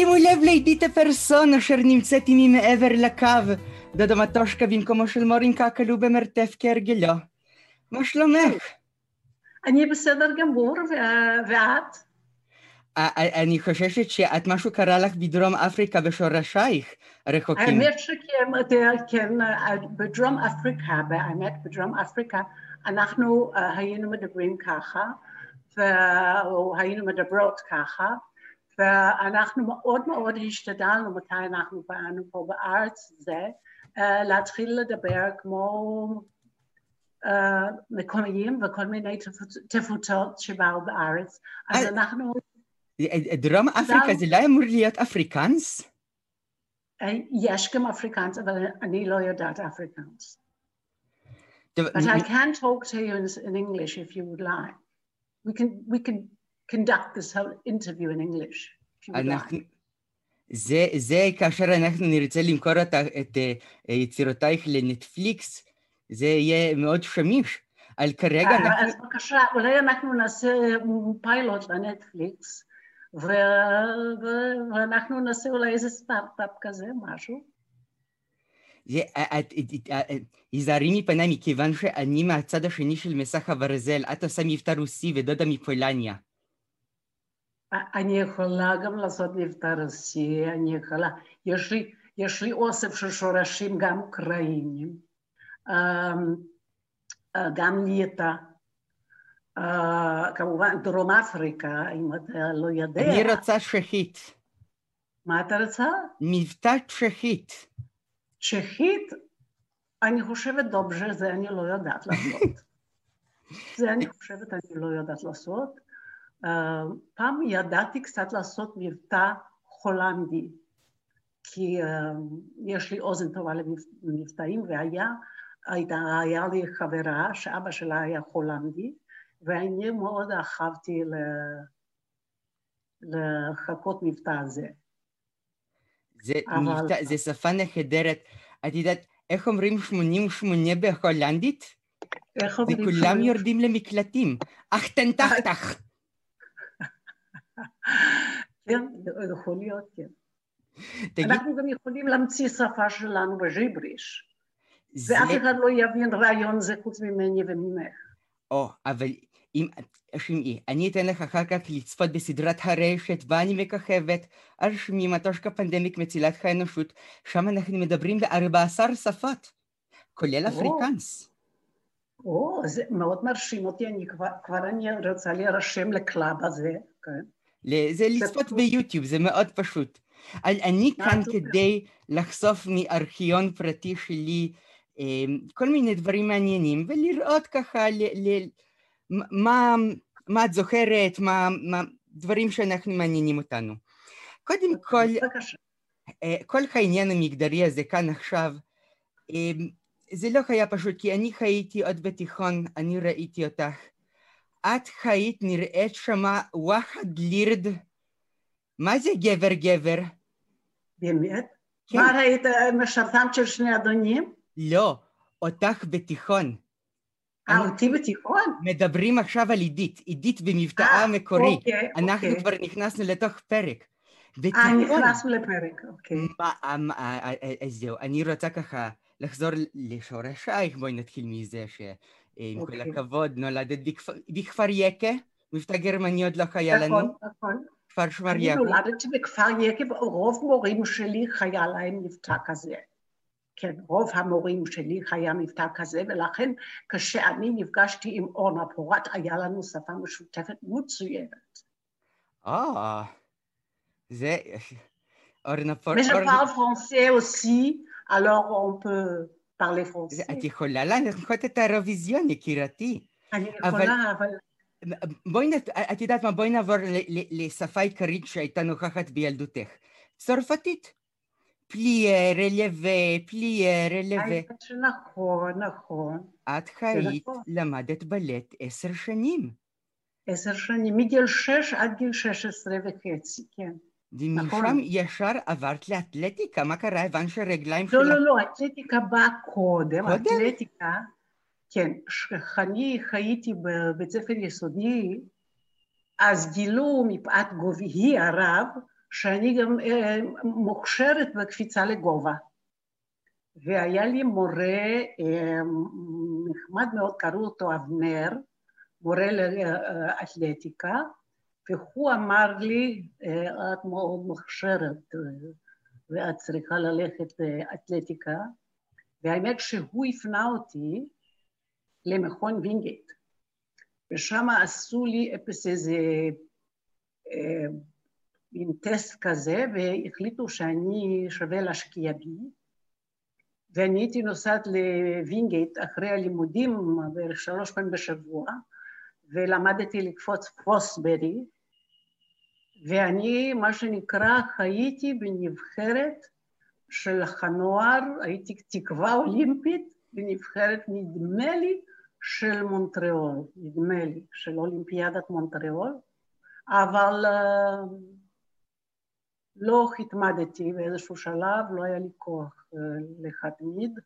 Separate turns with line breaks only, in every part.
שימו לב לעידית הפרסון אשר נמצאת עימי מעבר לקו. דודו מטושקה במקומו של מורינקה כלוא במרתף כהרגלו. מה שלומך?
אני בסדר גמור, ואת?
אני חוששת שאת משהו קרה לך בדרום אפריקה בשורשייך רחוקים.
האמת שכן, כן, בדרום אפריקה, באמת בדרום אפריקה, אנחנו היינו מדברים ככה, או היינו מדברות ככה, ואנחנו מאוד מאוד השתדלנו מתי אנחנו באנו פה בארץ זה, להתחיל לדבר כמו מקומיים וכל מיני תפוצות שבאו בארץ, אז אנחנו
דרום אפריקה זה לא אמור להיות אפריקאנס?
יש גם אפריקאנס, אבל אני לא יודעת אפריקאנס. But I can talk to you in English if you would like. We can, we can conduct this whole interview in English like.
זה, זה כאשר אנחנו נרצה למכור את, את יצירותייך לנטפליקס, זה יהיה מאוד שמיש. על כרגע אנחנו...
אז בבקשה, אולי אנחנו נעשה פיילוט לנטפליקס, ואנחנו נעשה אולי איזה סטארט-אפ כזה, משהו.
היזהרי מפניי מכיוון שאני מהצד השני של מסך הברזל, את עושה מבטא רוסי ודודה מפולניה.
אני יכולה גם לעשות מבטא רוסי, אני יכולה, יש לי, יש לי אוסף של שורשים גם אוקראינים, גם. Uh, כמובן דרום אפריקה, אם אתה לא יודע.
אני רוצה צ'כית.
מה אתה רוצה?
מבטא צ'כית.
צ'כית? אני חושבת דובז'ה, זה אני לא יודעת לעשות. זה אני חושבת אני לא יודעת לעשות. Uh, פעם ידעתי קצת לעשות מבטא הולנדי, כי uh, יש לי אוזן טובה למבטאים, והיה היה לי חברה שאבא שלה היה הולנדי, ואני מאוד אהבתי לחכות מבטא הזה.
זה, אבל... מבטא, זה שפה נהדרת. את יודעת, איך אומרים 88 בהולנדית?
איך אומרים?
וכולם יורדים למקלטים. אך תן תחתך.
כן, יכול להיות, כן. תגיד... אנחנו גם יכולים להמציא שפה שלנו בז'יבריש. זה... ואף אחד לא יבין רעיון זה חוץ ממני וממך.
או, אבל אם, שמעי, אני אתן לך אחר כך לצפות בסדרת הרשת בה אני מככבת על שמי מטושקה פנדמיק מצילת האנושות, שם אנחנו מדברים ב-14 שפות, כולל אפריקנס.
או, זה מאוד מרשים אותי, אני כבר, כבר אני רוצה להירשם לקלאב הזה, כן.
זה לצפות ביוטיוב, זה מאוד פשוט. אני כאן כדי לחשוף מארכיון פרטי שלי כל מיני דברים מעניינים, ולראות ככה מה, מה את זוכרת, מה, מה דברים שאנחנו מעניינים אותנו. קודם כל, כל העניין המגדרי הזה כאן עכשיו, זה לא היה פשוט, כי אני חייתי עוד בתיכון, אני ראיתי אותך. את חיית נראית שמה וואחד לירד. מה זה גבר גבר?
באמת? כן. מה ראית, משרתם של שני אדונים?
לא, אותך בתיכון.
אה, אותי בתיכון?
מדברים עכשיו על עידית, עידית במבטאה המקורי. אוקיי, אנחנו אוקיי. כבר נכנסנו לתוך פרק.
אה, נכנסנו לפרק, אוקיי.
אז זהו, אני רוצה ככה לחזור לשורשייך, בואי נתחיל מזה שעם כל אוקיי. הכבוד נולדת בכפר יקה, מבטא גרמני עוד לא היה לנו.
נכון, נכון.
כפר שמר יעקב.
אני נולדתי בכפר יקה, רוב מורים שלי היה להם מבטא כזה. כן, רוב המורים שלי היה מבטא כזה, ולכן כשאני נפגשתי עם אורנה פורת, היה לנו שפה משותפת מצוינת.
אה, זה... אורנה פורת...
Mais je parle français aussi, alors on peut parler français.
את יכולה להנחות את האירוויזיון, יקירתי.
אני יכולה, אבל...
בואי, את יודעת מה, בואי נעבור לשפה עיקרית שהייתה נוכחת בילדותך. צרפתית. פלייה, רלווה, פלייה, רלווה.
נכון, נכון.
את חיית, למדת בלט עשר שנים.
עשר שנים, מגיל שש עד גיל שש עשרה וחצי, כן.
ומשם ישר עברת לאתלטיקה, מה קרה? הבנת שרגליים
שלך... לא, לא, לא, אתלטיקה באה קודם, אתלטיקה, כן, כשאני חייתי בבית ספר יסודי, אז גילו מפאת גובהי הרב, שאני גם מוכשרת בקפיצה לגובה. והיה לי מורה נחמד מאוד, קראו אותו אבנר, מורה לאתלטיקה, והוא אמר לי, את מאוד מוכשרת ואת צריכה ללכת לאתלטיקה, והאמת שהוא הפנה אותי למכון וינגייט, ושם עשו לי איזה מין טסט כזה, והחליטו שאני שווה להשקיע בי, ואני הייתי נוסעת לווינגייט אחרי הלימודים בערך שלוש פעמים בשבוע, ולמדתי לקפוץ פוסברי, ואני, מה שנקרא, חייתי בנבחרת של הנוער, הייתי תקווה אולימפית בנבחרת, נדמה לי, של מונטריאול, נדמה לי, של אולימפיאדת מונטריאול, אבל uh, לא התמדתי באיזשהו שלב, לא היה לי כוח uh, להתמיד,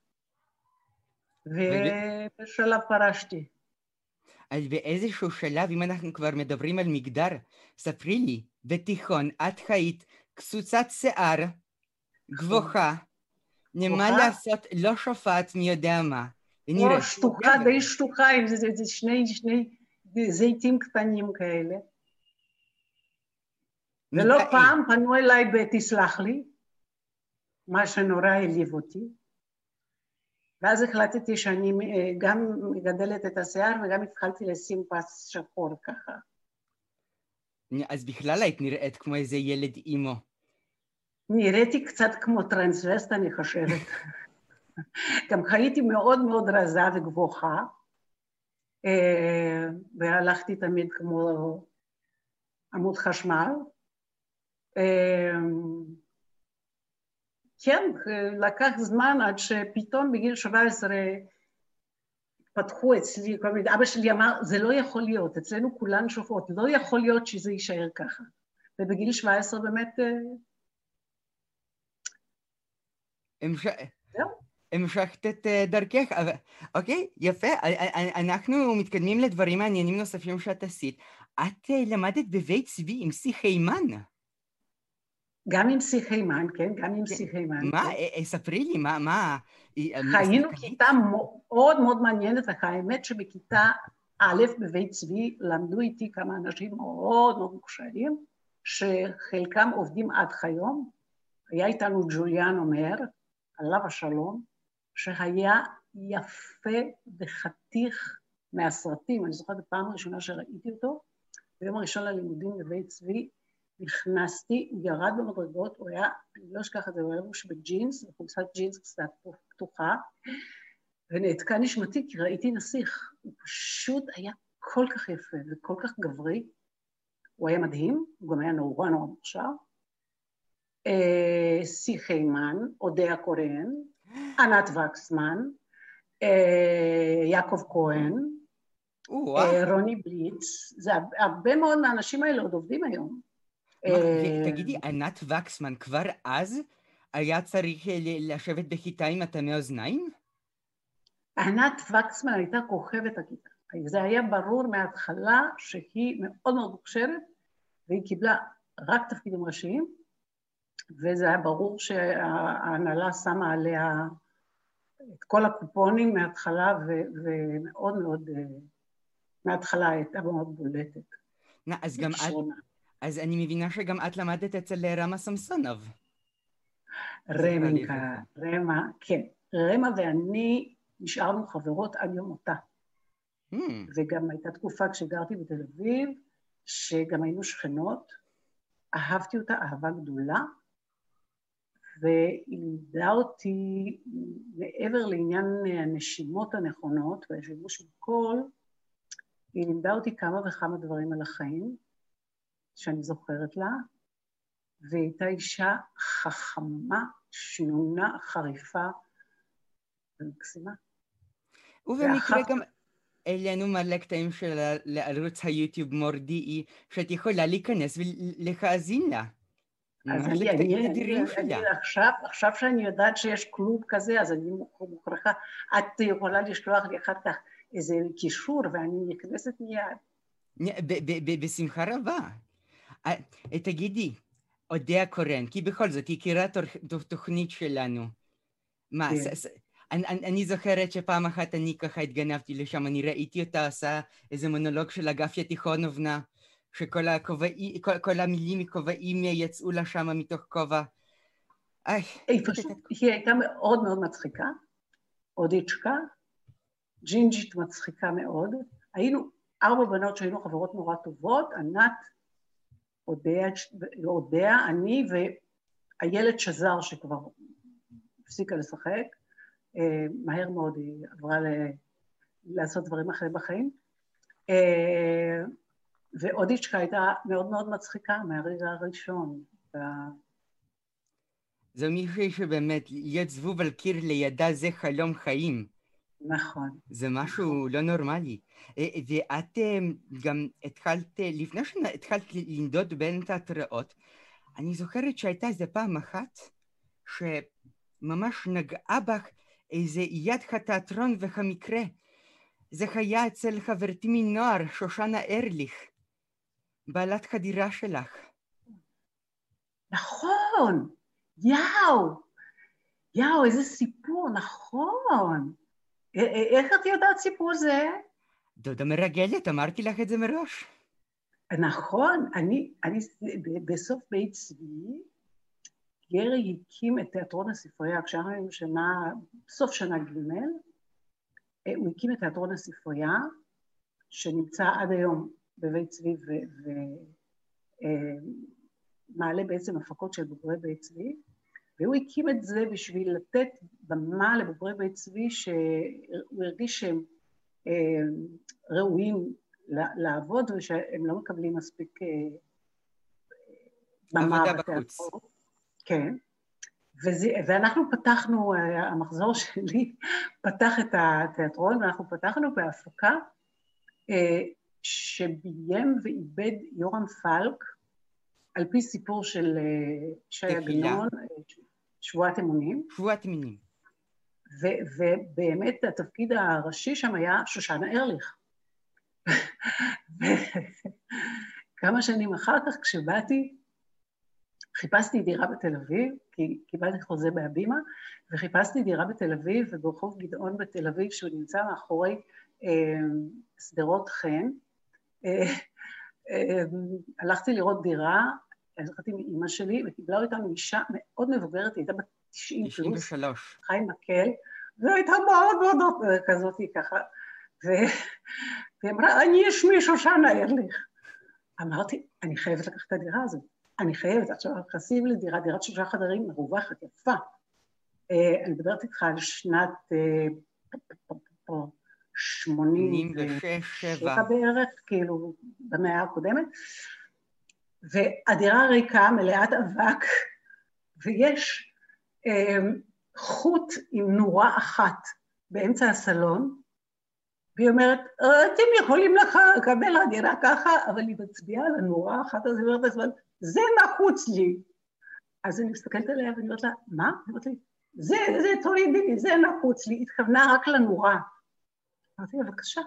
ובשלב פרשתי.
אז באיזשהו שלב, אם אנחנו כבר מדברים על מגדר, ספרי לי, בתיכון את היית קצוצת שיער, גבוהה, נמה לעשות לא שופעת מי יודע מה.
לא, שטוחה, די שטוחה, זה, זה, זה שני, שני זיתים קטנים כאלה. ולא פעם פנו אליי ב"תסלח לי", מה שנורא העליב אותי. ואז החלטתי שאני גם מגדלת את השיער וגם התחלתי לשים פס שחור ככה.
אז בכלל היית נראית כמו איזה ילד אימו.
נראיתי קצת כמו טרנסווסט, אני חושבת. גם הייתי מאוד מאוד רזה וגבוהה, והלכתי תמיד כמו עמוד חשמל. כן, לקח זמן עד שפתאום בגיל 17 פתחו אצלי, כל מיני, אבא שלי אמר, זה לא יכול להיות, אצלנו כולן שופעות, לא יכול להיות שזה יישאר ככה. ובגיל 17 באמת...
המש... המשכת את דרכך, אבל אוקיי, יפה, אנחנו מתקדמים לדברים מעניינים נוספים שאת עשית. את למדת בבית צבי עם סי חיימן.
גם עם סי חיימן, כן, גם עם סי חיימן.
מה, ספרי לי, מה, מה...
היינו כיתה מאוד מאוד מעניינת, האמת שבכיתה א' בבית צבי למדו איתי כמה אנשים מאוד מאוד מוכשרים, שחלקם עובדים עד כיום. היה איתנו ג'וליאן אומר, עליו השלום, שהיה יפה וחתיך מהסרטים. אני זוכרת בפעם הראשונה שראיתי אותו, ביום הראשון ללימודים בבית צבי, נכנסתי, הוא ירד במדרגות, הוא היה, אני לא אשכח את זה, הוא היה לבוש בג'ינס, בחולצת ג'ינס קצת פתוחה, ונעתקה נשמתי כי ראיתי נסיך. הוא פשוט היה כל כך יפה וכל כך גברי. הוא היה מדהים, הוא גם היה נורא נורא מוכשר. אה, סי חיימן, אודיה קורן, ענת וקסמן, אה, יעקב כהן, אה, רוני בליץ, זה הרבה מאוד מהאנשים האלה עוד עובדים היום.
תגידי, ענת וקסמן כבר אז היה צריך לשבת בכיתה עם אטמי אוזניים?
ענת וקסמן הייתה כוכבת הכיתה. זה היה ברור מההתחלה שהיא מאוד מאוד מוכשרת, והיא קיבלה רק תפקידים ראשיים, וזה היה ברור שההנהלה שמה עליה את כל הקופונים מההתחלה, ומאוד מאוד, מההתחלה הייתה מאוד בולטת.
אז גם את, אז אני מבינה שגם את למדת אצל רמה סמסונוב.
רמנקה, רמה, כן. רמה ואני נשארנו חברות עד יום מותה. Hmm. וגם הייתה תקופה כשגרתי בתל אביב, שגם היינו שכנות, אהבתי אותה אהבה גדולה, והיא לימדה אותי, מעבר לעניין הנשימות הנכונות והשימוש בקול, היא לימדה אותי כמה וכמה דברים על החיים, שאני זוכרת לה, והיא הייתה אישה חכמה, שנונה, חריפה ומקסימה.
ובמקרה גם אלינו מלא קטעים של ערוץ היוטיוב מורדיעי, שאת יכולה להיכנס ולהאזין לה.
אז אני, אני, אני, אני עכשיו, עכשיו שאני יודעת שיש קלוב כזה, אז אני מוכרחה, את יכולה לשלוח לי אחר כך איזה קישור ואני נכנסת מיד.
בשמחה רבה. תגידי, אודיה קורן, כי בכל זאת, היא הכירה תוכנית שלנו. מה, כן. אני, אני, זוכרת שפעם אחת אני ככה התגנבתי לשם, אני ראיתי אותה עושה איזה מונולוג של אגפיה תיכונובנה, שכל הכובעי, כל, כל המילים מכובעים יצאו לה שם מתוך כובע.
היא פשוט, היא הייתה מאוד מאוד מצחיקה, אודיצ'קה, ג'ינג'ית מצחיקה מאוד. היינו ארבע בנות שהיינו חברות נורא טובות, ענת, אודיה, אני ואיילת שזר שכבר הפסיקה לשחק, אה, מהר מאוד היא עברה ל... לעשות דברים אחרים בחיים. אה, ואודיצ'קה הייתה מאוד מאוד מצחיקה מהרגע הראשון.
זו מישהי שבאמת, להיות זבוב על קיר לידה זה חלום חיים.
נכון.
זה משהו לא נורמלי. אה, ואת גם התחלת, לפני שהתחלת לנדוד בין תיאטראות, אני זוכרת שהייתה איזה פעם אחת שממש נגעה בך איזה יד התיאטרון והמקרה. זה היה אצל חברתי מנוער, שושנה ארליך, בעלת הדירה שלך.
נכון, יאו, יאו, איזה סיפור, נכון. איך את יודעת סיפור זה?
דודה מרגלת, אמרתי לך את זה מראש.
נכון, אני, אני בסוף בית צבי, גרי הקים את תיאטרון הספרייה, כשאנחנו שנה, סוף שנה ג', אה, הוא הקים את תיאטרון הספרייה, שנמצא עד היום בבית צבי ומעלה אה, בעצם הפקות של בוגרי בית צבי, והוא הקים את זה בשביל לתת במה לבוגרי בית צבי שהוא הרגיש שהם אה, ראויים לעבוד ושהם לא מקבלים מספיק
במה בתיאטרון.
כן. וזה, ואנחנו פתחנו, המחזור שלי פתח את התיאטרון, ואנחנו פתחנו בהפקה אה, שביים ואיבד יורם פלק, על פי סיפור של אה, שי עגנון, אה, שבועת אמונים.
שבועת אמונים.
ובאמת התפקיד הראשי שם היה שושנה ארליך. כמה שנים אחר כך, כשבאתי, חיפשתי דירה בתל אביב, כי קיבלתי חוזה בהבימה, וחיפשתי דירה בתל אביב, וברחוב גדעון בתל אביב, שהוא נמצא מאחורי אה, שדרות חן. אה, אה, הלכתי לראות דירה, הלכתי עם אימא שלי, וקיבלה אותנו אישה מאוד מבוגרת, היא הייתה בת 90 פלוס.
93.
חיים מקל, והייתה מאוד מאוד כזאת ככה, והיא אמרה, אני יש מישהו שנה ארליך. אמרתי, אני חייבת לקחת את הדירה הזאת. אני חייבת, עכשיו נכנסים לדירה, דירת שלושה חדרים מרווחת, יפה. אה, אני מדברת איתך על שנת אה, שמונים ושבע בערך, כאילו, במאה הקודמת, והדירה ריקה, מלאת אבק, ויש אה, חוט עם נורה אחת באמצע הסלון, והיא אומרת, אתם יכולים לקבל הדירה ככה, אבל היא מצביעה על הנורה האחת הזאת, היא אומרת לעצמה, זה נחוץ לי. אז אני מסתכלת עליה ואני אומרת לה, מה? היא אומרת לי, זה, זה תורידי לי, זה נחוץ לי, התכוונה רק לנורה. אמרתי לה, בבקשה.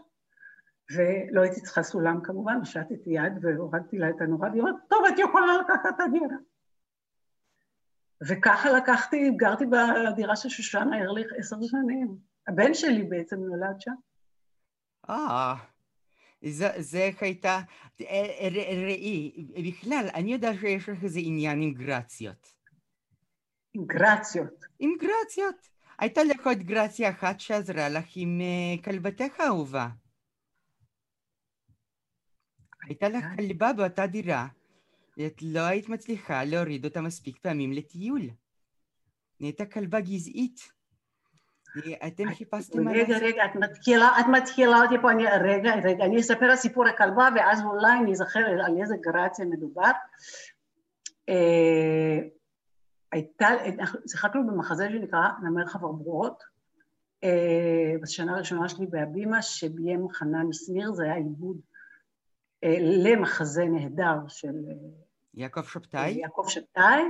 ולא הייתי צריכה סולם כמובן, השטתי יד והורדתי לה את הנורה, והיא אומרת, טוב, את יכולה לקחת הדירה. וככה לקחתי, גרתי בדירה של שושנה ארליך עשר שנים. הבן שלי בעצם נולד שם.
אה, זה, הייתה, ראי, בכלל, אני יודע שיש לך איזה עניין עם גרציות.
עם גרציות.
עם גרציות. הייתה לך עוד גרציה אחת שעזרה לך עם כלבתך האהובה. הייתה לך כלבה באותה דירה, ואת לא היית מצליחה להוריד אותה מספיק פעמים לטיול. נהייתה כלבה גזעית. אתם חיפשתם
מה לעשות? רגע, רגע, את מתחילה, את מתחילה אותי פה, אני, רגע, רגע, אני אספר על סיפור הכלבה ואז אולי אני אזכר על איזה גרציה מדובר. אה, הייתה, שיחקנו במחזה שנקרא נמר חברבורות, אה, בשנה הראשונה שלי בהבימה, שביים חנן שניר, זה היה עיבוד אה, למחזה נהדר של
יעקב שבתאי.
יעקב שבתאי.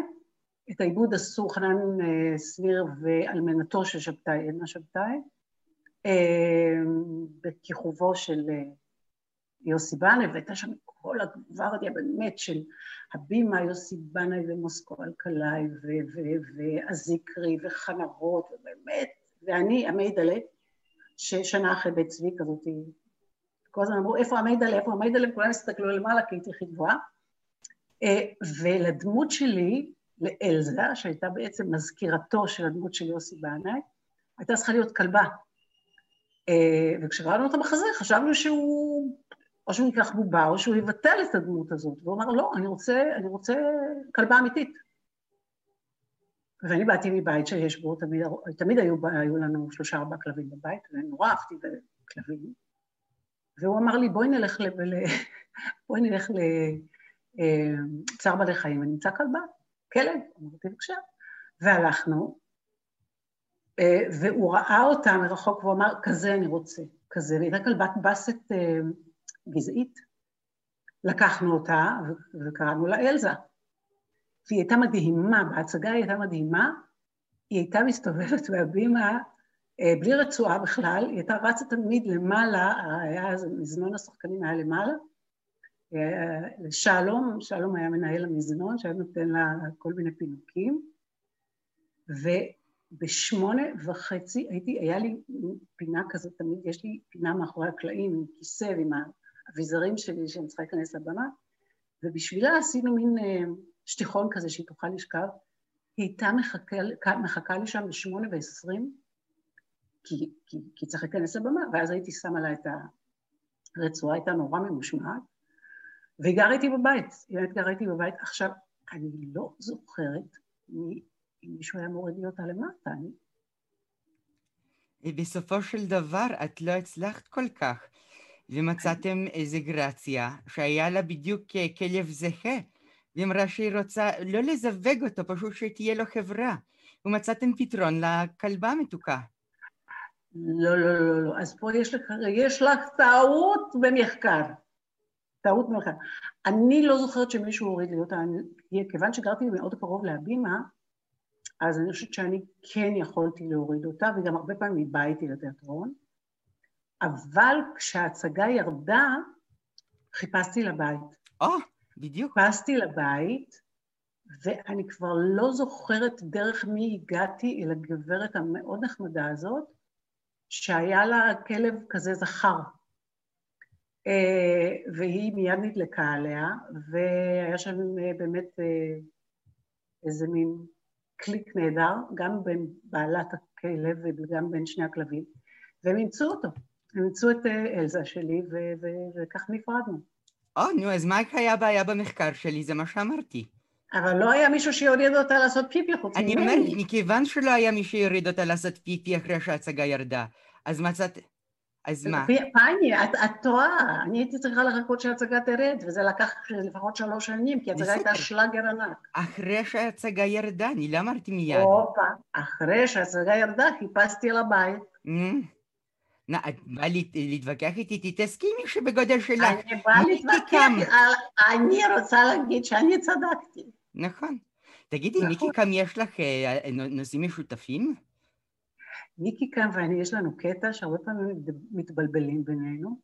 את העיבוד עשו חנן אה, שניר ואלמנתו של שבתאי, עדנה שבתאי, אה, בכיכובו של יוסי בנאי, והייתה שם כל הגווארדיה באמת של הבימה, יוסי בנאי ומוסקו אלקלעי ואזיקרי וחנרות, ובאמת, ואני, המיידלה, ששנה אחרי בית צבי כזאת, כל הזמן אמרו, איפה המיידלה, איפה המיידלה, כולם הסתכלו למעלה כי הייתי הכי גבוהה. אה, ולדמות שלי, לאלזה, שהייתה בעצם מזכירתו של הדמות של יוסי בנאי, הייתה צריכה להיות כלבה. אה, וכשראינו את המחזה חשבנו שהוא, או שהוא ייקח בובה או שהוא יבטל את הדמות הזאת, והוא אמר לא, אני רוצה, אני רוצה כלבה אמיתית. ואני באתי מבית שיש בו, תמיד, תמיד היו, היו לנו שלושה ארבעה כלבים בבית, ונורא אהבתי בכלבים. והוא אמר לי, בואי נלך, ל, בואי נלך לצער אה, בעלי חיים, אני אמצא כלבה, כלב, אמרתי בבקשה. והלכנו, אה, והוא ראה אותה מרחוק והוא אמר, כזה אני רוצה, כזה, והייתה כלבת בסת אה, גזעית. לקחנו אותה וקראנו לה אלזה. והיא הייתה מדהימה, בהצגה היא הייתה מדהימה, היא הייתה מסתובבת בהבימה בלי רצועה בכלל, היא הייתה רצה תמיד למעלה, היה איזה מזנון השחקנים היה למעלה, לשלום, שלום היה מנהל המזנון שהיה נותן לה כל מיני פינוקים, בשמונה וחצי הייתי, היה לי פינה כזאת, תמיד יש לי פינה מאחורי הקלעים עם כיסא ועם האביזרים שלי שאני צריכה להיכנס לבמה, ובשבילה עשינו מין אה, שטיחון כזה שהיא תוכל לשכב. היא הייתה מחכה, מחכה לי שם בשמונה ועשרים, כי, כי, צריך להיכנס לבמה, ואז הייתי שמה לה את הרצועה, הייתה נורא ממושמעת, והיא איתי בבית, באמת גרה איתי בבית. עכשיו, אני לא זוכרת מי אם מישהו היה מוריד לי אותה למטה, אני...
בסופו של דבר את לא הצלחת כל כך, ומצאתם איזה גרציה שהיה לה בדיוק כלב זהה, והיא אמרה שהיא רוצה לא לזווג אותו, פשוט שתהיה לו חברה, ומצאתם פתרון לכלבה המתוקה.
לא, לא, לא, לא. אז פה יש לך, יש לך טעות במחקר. טעות במחקר. אני לא זוכרת שמישהו הוריד לי אותה, אני, כיוון שגרתי מאוד קרוב להבימה, אז אני חושבת שאני כן יכולתי להוריד אותה, וגם הרבה פעמים היא באה איתי לתיאטרון, אבל כשההצגה ירדה, חיפשתי לבית.
או, oh, בדיוק.
חיפשתי לבית, ואני כבר לא זוכרת דרך מי הגעתי אל הגברת המאוד נחמדה הזאת, שהיה לה כלב כזה זכר. אה, והיא מיד נדלקה עליה, והיה שם אה, באמת אה, איזה מין קליק נהדר, גם בין בעלת הכלב וגם בין שני הכלבים, והם אימצו אותו. הם אימצו את אלזה שלי, וכך נפרדנו.
או, נו, אז מה היה הבעיה במחקר שלי? זה מה שאמרתי.
אבל לא היה מישהו שיוריד אותה לעשות פיפי חוץ
ממני. אני אומר, מכיוון שלא היה מי שיוריד אותה לעשות פיפי אחרי שההצגה ירדה, אז מצאת... אז מה?
פאני, את, את טועה, אני הייתי צריכה לחכות שההצגה תרד, וזה לקח לפחות שלוש שנים, כי ההצגה הייתה שלאגר ענק.
אחרי שההצגה ירדה, אני לא אמרתי מיד.
הופה, אחרי שההצגה ירדה, חיפשתי על הבית.
נא, את באה להתווכח איתי, תסכימי שבגודל שלך.
אני באה להתווכח, אני רוצה להגיד שאני צדקתי.
נכון. תגידי, מיקי, נכון. כמה יש לך אה, נושאים משותפים?
מיקי כאן ואני, יש לנו קטע שהרבה פעמים מתבלבלים בינינו.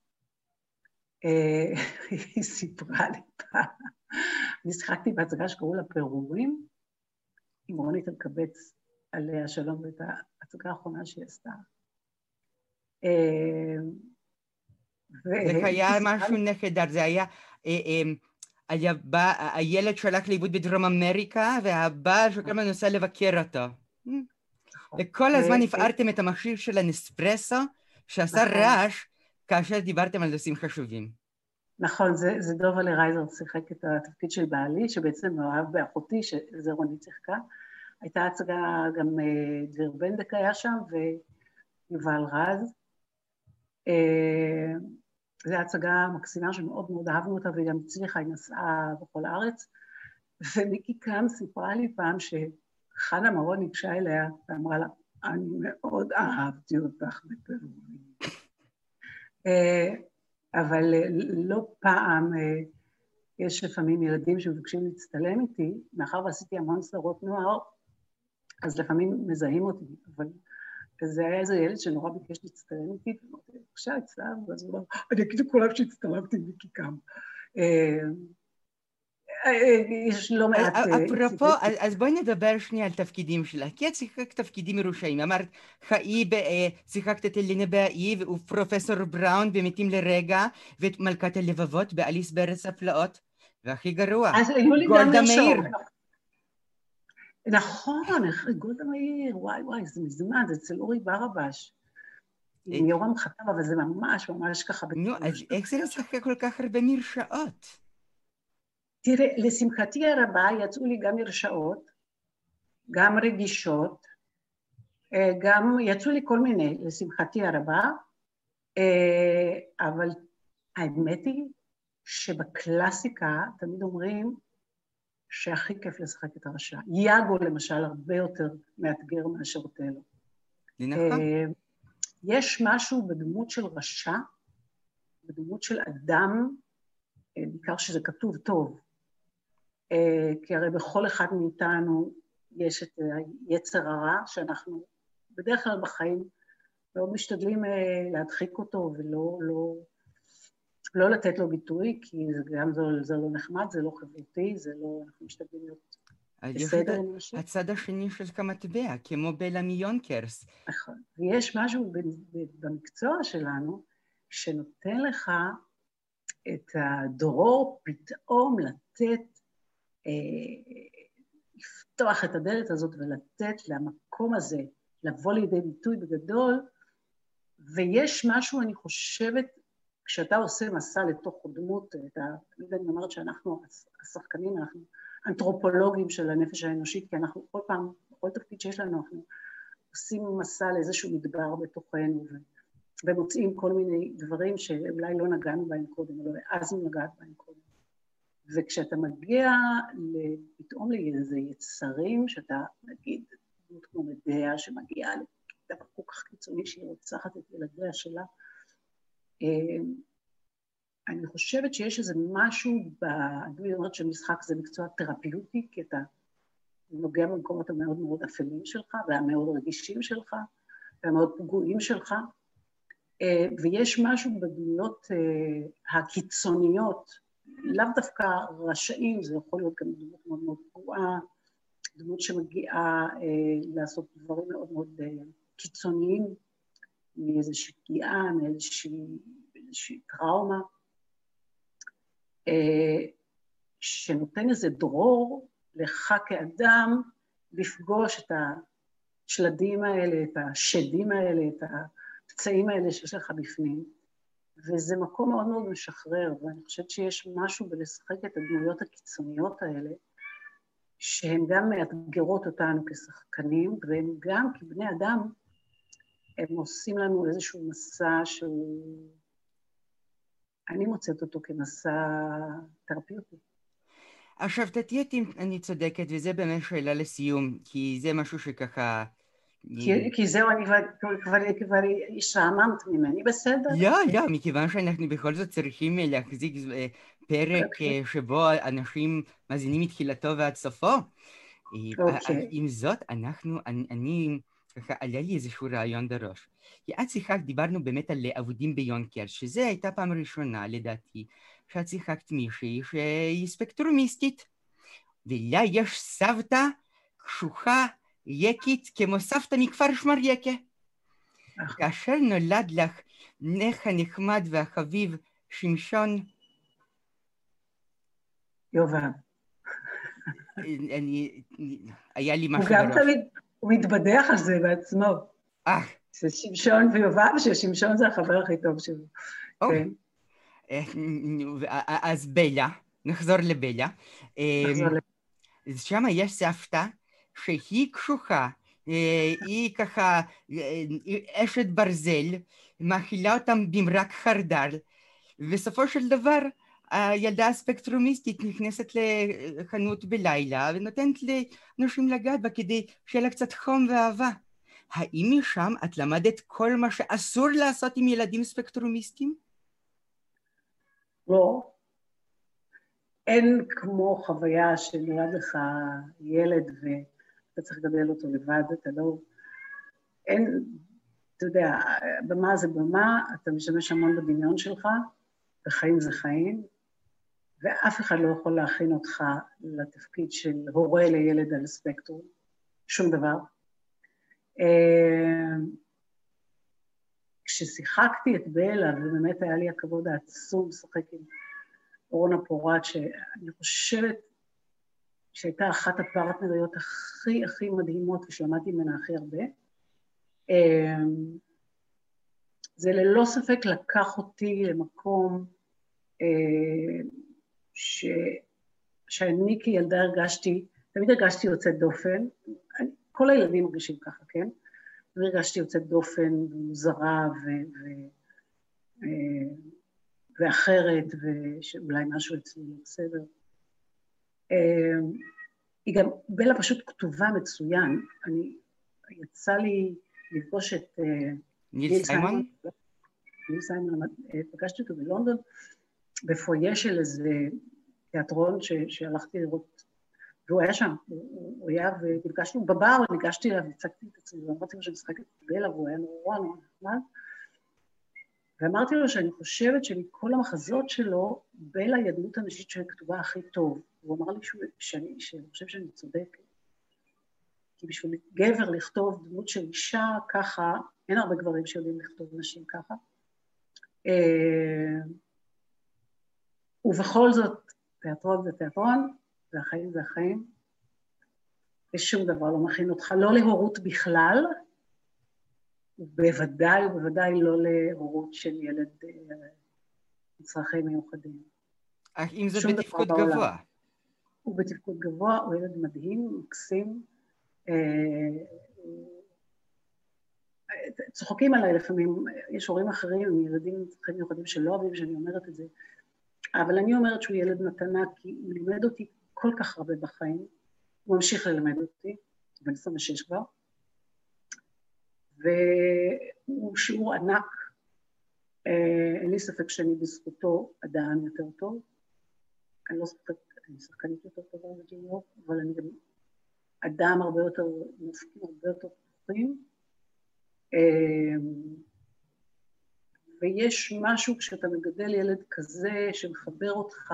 אה, היא סיפרה לי פעם, אני שיחקתי בהצגה שקראו לה פירורים, עם רונית אלקבץ עליה שלום, ואת ההצגה האחרונה שהיא עשתה. אה,
זה היה משהו נהדר, זה היה... אה, הילד שלח לאיבוד בדרום אמריקה, והבעל שכל הזמן נוסע לבקר אותו. וכל הזמן הפערתם את המכשיר של הנספרסו, שעשה נכון. רעש כאשר דיברתם על נושאים חשובים.
נכון, זה, זה דובה לרייזר שיחק את התפקיד של בעלי, שבעצם מאוהב באחותי, שזה רונית שיחקה. הייתה הצגה, גם אה, דביר בנדק היה שם, ויובל רז. זו הצגה מקסימה שמאוד מאוד אהבנו אותה, והיא גם הצליחה, היא נסעה בכל הארץ. ומיקי קאם סיפרה לי פעם ש... חנה מרון ניגשה אליה ואמרה לה, אני מאוד אהבתי אותך בפירורים. אה, אבל אה, לא פעם אה, יש לפעמים ילדים שמבקשים להצטלם איתי, מאחר ועשיתי המון סדרות נוער, אז לפעמים מזהים אותי, אבל וזה היה איזה ילד שנורא ביקש להצטלם איתי, ואמרתי, בבקשה, הצטלם, ואז הוא אמר, אני אגיד לכולם שהצטלמתי עם מיקי קם. יש לא מעט...
אפרופו, אז בואי נדבר שנייה על תפקידים שלה, כי את שיחקת תפקידים מרושעים. אמרת, חיי, שיחקת את אלינה באי ופרופסור בראון במתים לרגע, ואת מלכת הלבבות באליס בארץ הפלאות, והכי גרוע, גולדה מאיר.
נכון, גולדה מאיר, וואי וואי, זה מזמן, זה אצל אורי ברבש. עם יורם חטב, אבל זה ממש ממש ככה...
נו, אז איך זה לשחק כל כך הרבה מרשעות?
תראה, לשמחתי הרבה יצאו לי גם הרשאות, גם רגישות, גם יצאו לי כל מיני, לשמחתי הרבה, אבל האמת היא שבקלאסיקה תמיד אומרים שהכי כיף לשחק את הרשע. יאגו למשל הרבה יותר מאתגר מאשר אוטלו.
נכון.
יש משהו בדמות של רשע, בדמות של אדם, בעיקר שזה כתוב טוב, כי הרי בכל אחד מאיתנו יש את היצר הרע, שאנחנו בדרך כלל בחיים מאוד משתדלים להדחיק אותו ולא לא, לא לתת לו ביטוי, כי זה גם זה, זה לא נחמד, זה לא חברתי, זה לא, אנחנו משתדלים להיות בסדר עם
אנשים. הצד השני של המטבע, כמו בלה מיונקרס.
נכון, ויש משהו במקצוע שלנו שנותן לך את הדרור פתאום לתת לפתוח את הדלת הזאת ולתת למקום הזה לבוא לידי ביטוי בגדול, ויש משהו, אני חושבת, כשאתה עושה מסע לתוך דמות, אתה, אני אומרת שאנחנו השחקנים, אנחנו אנתרופולוגים של הנפש האנושית, כי אנחנו כל פעם, בכל תפקיד שיש לנו, אנחנו עושים מסע לאיזשהו מדבר בתוכנו, ומוצאים כל מיני דברים שאולי לא נגענו בהם קודם, או לא העזנו לגעת בהם קודם. וכשאתה מגיע פתאום לאיזה יצרים, שאתה, נגיד, דמות כמו מדיה שמגיעה לדבר כל כך קיצוני שהיא רוצחת את ילדיה שלה, אני חושבת שיש איזה משהו, ב... אני אומרת שמשחק זה מקצוע תרפיוטי, כי אתה נוגע במקומות המאוד מאוד אפלים שלך, והמאוד רגישים שלך, והמאוד פגועים שלך, אה, ויש משהו בדמויות אה, הקיצוניות לאו דווקא רשאים, זה יכול להיות גם דמות מאוד מאוד פגועה, דמות שמגיעה אה, לעשות דברים מאוד מאוד אה, קיצוניים, מאיזושהי פגיעה, מאיזושהי טראומה, אה, שנותן איזה דרור לך כאדם לפגוש את השלדים האלה, את השדים האלה, את הפצעים האלה שיש לך בפנים. וזה מקום מאוד מאוד משחרר, ואני חושבת שיש משהו בלשחק את הדמויות הקיצוניות האלה, שהן גם מאתגרות אותנו כשחקנים, והן גם כבני אדם, הם עושים לנו איזשהו מסע שהוא... אני מוצאת אותו כמסע תרפיוטי.
עכשיו תתהיי אותי אני צודקת, וזה באמת שאלה לסיום, כי זה משהו שככה...
כי זהו, אני כבר השתעממת ממני, בסדר?
יא, יא, מכיוון שאנחנו בכל זאת צריכים להחזיק פרק שבו אנשים מאזינים מתחילתו ועד סופו. עם זאת, אנחנו, אני, ככה עלה לי איזשהו רעיון בראש. כי את שיחקת, דיברנו באמת על אבודים ביונקר, שזה הייתה פעם ראשונה, לדעתי, שאת שיחקת מישהי שהיא ספקטרומיסטית. ולה יש סבתא קשוחה יקית כמו סבתא מכפר שמר יקה. כאשר נולד לך נך הנחמד והחביב שמשון...
יובב.
אני... היה לי משהו
בראש. הוא מתבדח על זה בעצמו.
אה.
ששמשון ויובב, ששמשון זה החבר הכי טוב שלו. כן.
אז בלה, נחזור לבלה. נחזור לבלה. שם יש סבתא שהיא קשוחה, היא ככה אשת ברזל, מאכילה אותם במרק חרדל, ובסופו של דבר הילדה הספקטרומיסטית נכנסת לחנות בלילה ונותנת לאנשים לגעת בה כדי שיהיה לה קצת חום ואהבה. האם משם את למדת כל מה שאסור לעשות עם ילדים ספקטרומיסטים?
לא. אין כמו חוויה שנולד לך ילד ו... אתה צריך לגדל אותו לבד, אתה לא... אין, אתה יודע, במה זה במה, אתה משתמש המון בדמיון שלך, וחיים זה חיים, ואף אחד לא יכול להכין אותך לתפקיד של הורה לילד על ספקטרום, שום דבר. אה, כששיחקתי את בלה, ובאמת היה לי הכבוד העצום לשחק עם אורנה פורט, שאני חושבת שהייתה אחת הפרטנריות הכי הכי מדהימות ושלמדתי ממנה הכי הרבה, אה, זה ללא ספק לקח אותי למקום אה, ש... שאני כילדה הרגשתי, תמיד הרגשתי יוצאת דופן, כל הילדים מרגישים ככה, כן? הרגשתי יוצאת דופן ומוזרה ו... ו... אה, ואחרת, ושאולי משהו אצלי לא בסדר. אה, היא גם, בלה פשוט כתובה מצוין. אני, יצא לי לפגוש את...
ניל סיימון?
ניל סיימון, פגשתי אותו בלונדון, בפויה של איזה תיאטרון ש, שהלכתי לראות, והוא היה שם, הוא, הוא היה, ונפגשנו בבר, ניגשתי אליו, הצגתי את עצמי, ואמרתי לו שאני משחקת בלה, והוא היה נורא נורא נחמד. ואמרתי לו שאני חושבת שמכל המחזות שלו, בלה היא הדמות הנשית שכתובה הכי טוב. הוא אמר לי שאני, שאני חושב שאני צודקת. כי בשביל גבר לכתוב דמות של אישה ככה, אין הרבה גברים שיודעים לכתוב נשים ככה. אה, ובכל זאת, תיאטרון זה תיאטרון, והחיים זה החיים, ושום דבר לא מכין אותך, לא להורות בכלל, ובוודאי ובוודאי לא להורות של ילד אה, עם צרכים מיוחדים.
אם זה בתפקוד גבוה.
הוא בתפקוד גבוה, הוא ילד מדהים, מקסים. אה, צוחקים עליי לפעמים, יש הורים אחרים עם ילדים עם צרכים מיוחדים שלא אוהבים שאני אומרת את זה, אבל אני אומרת שהוא ילד מתנה כי הוא לימד אותי כל כך הרבה בחיים, הוא ממשיך ללמד אותי, בן 26 כבר, והוא שיעור ענק, אה, אין לי ספק שאני בזכותו אדם יותר טוב, אני לא ספק, אני שחקנית יותר טובה בג'יניור, אבל אני גם אדם הרבה יותר, מופקים הרבה יותר פתוחים. ויש משהו כשאתה מגדל ילד כזה שמחבר אותך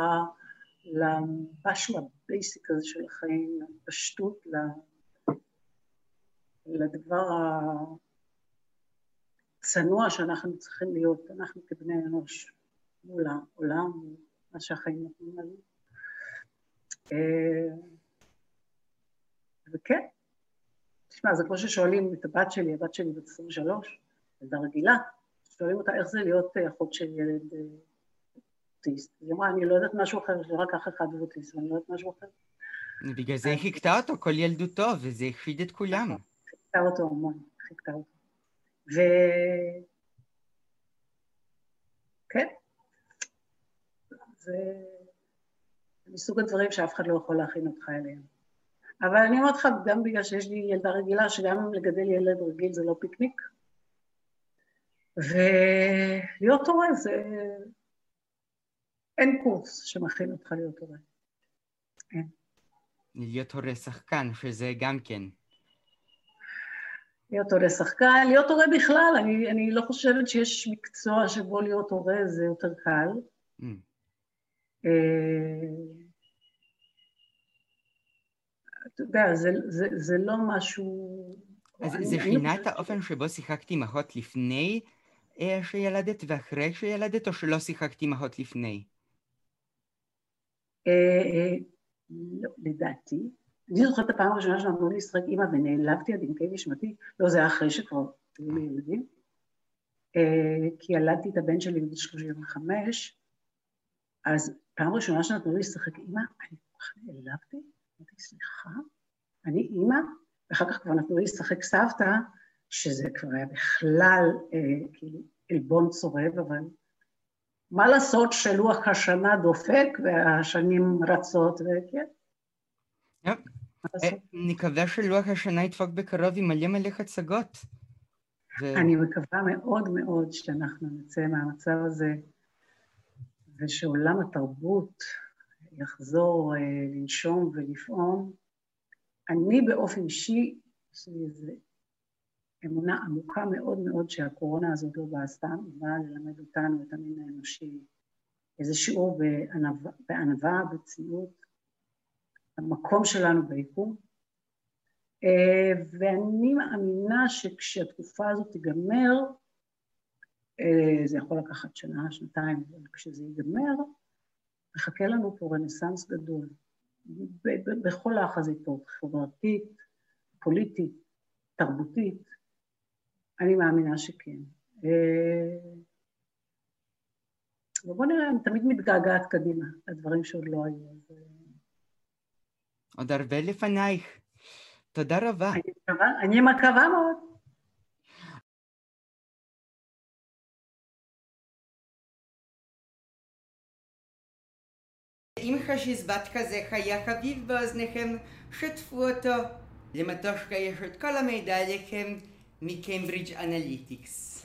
למשהו הבייסיק הזה של החיים, לפשטות, לדבר הצנוע שאנחנו צריכים להיות, אנחנו כבני אנוש, מול העולם, מה שהחיים נותנים לנו. אה, וכן, תשמע, זה כמו ששואלים את הבת שלי, הבת שלי בת 23, ילדה רגילה, שואלים אותה איך זה להיות אה, אחות של ילד אה, אוטיסט. היא אמרה, אני לא יודעת משהו אחר, יש רק אח אחד אוטיסט, ואני לא יודעת משהו אחר.
בגלל זה היא חיכתה אותו כל ילדותו, וזה הכחיד את כולם.
חיכתה אותו המון, חיכתה אותו. ו... כן, זה מסוג הדברים שאף אחד לא יכול להכין אותך אליהם. אבל אני אומרת לך, גם בגלל שיש לי ילדה רגילה, שגם לגדל ילד רגיל זה לא פיקניק, ולהיות הורה זה... אין קורס שמכין אותך להיות הורה. אין.
להיות הורה שחקן, שזה גם כן.
להיות הורה שחקן, להיות הורה בכלל, אני, אני לא חושבת שיש מקצוע שבו להיות הורה זה יותר קל. Mm. אה, אתה יודע, זה, זה, זה לא משהו...
אז אני, זה שינה את האופן שבו שיחקתי עם אחות לפני שילדת ואחרי שילדת, או שלא שיחקת אחות לפני?
אה, אה, לא, לדעתי. אני זוכרת את הפעם הראשונה שנתנו לי לשחק אימא ונעלבתי עד עמקי נשמתי, לא, זה היה אחרי שכבר היו לי ילדים, כי ילדתי את הבן שלי בגיל 35, אז פעם ראשונה שנתנו לי לשחק אימא, אני כל כך נעלבתי, אמרתי, סליחה, אני אימא? ואחר כך כבר נתנו לי לשחק סבתא, שזה כבר היה בכלל אה, כאילו עלבון צורב, אבל מה לעשות שלוח השנה דופק והשנים רצות, וכן.
אה, נקווה שלוח השנה ידפוק בקרוב עם מלא מלא הצגות.
אני מקווה מאוד מאוד שאנחנו נצא מהמצב הזה, ושעולם התרבות יחזור אה, לנשום ולפעום. אני באופן אישי, יש לי איזה אמונה עמוקה מאוד מאוד שהקורונה הזאת לא באה סתם, היא באה ללמד אותנו, את המין האנושי, איזה שיעור בענווה, בענווה בצניעות, המקום שלנו ביקום. אה, ואני מאמינה שכשהתקופה הזאת תיגמר, אה, זה יכול לקחת שנה, שנתיים, אבל כשזה ייגמר, מחכה לנו פה רנסאנס גדול, בכל החזיתות, חברתית, פוליטית, תרבותית, אני מאמינה שכן. אה, ובוא נראה, אני תמיד מתגעגעת קדימה, לדברים שעוד לא היו.
עוד הרבה לפנייך. תודה רבה.
אני מקווה, אני מקווה מאוד.
אם חשיזבת כזה היה חביב באוזניכם, שתפו אותו. למטושקה יש את כל המידע עליכם ni Cambridge Analytics.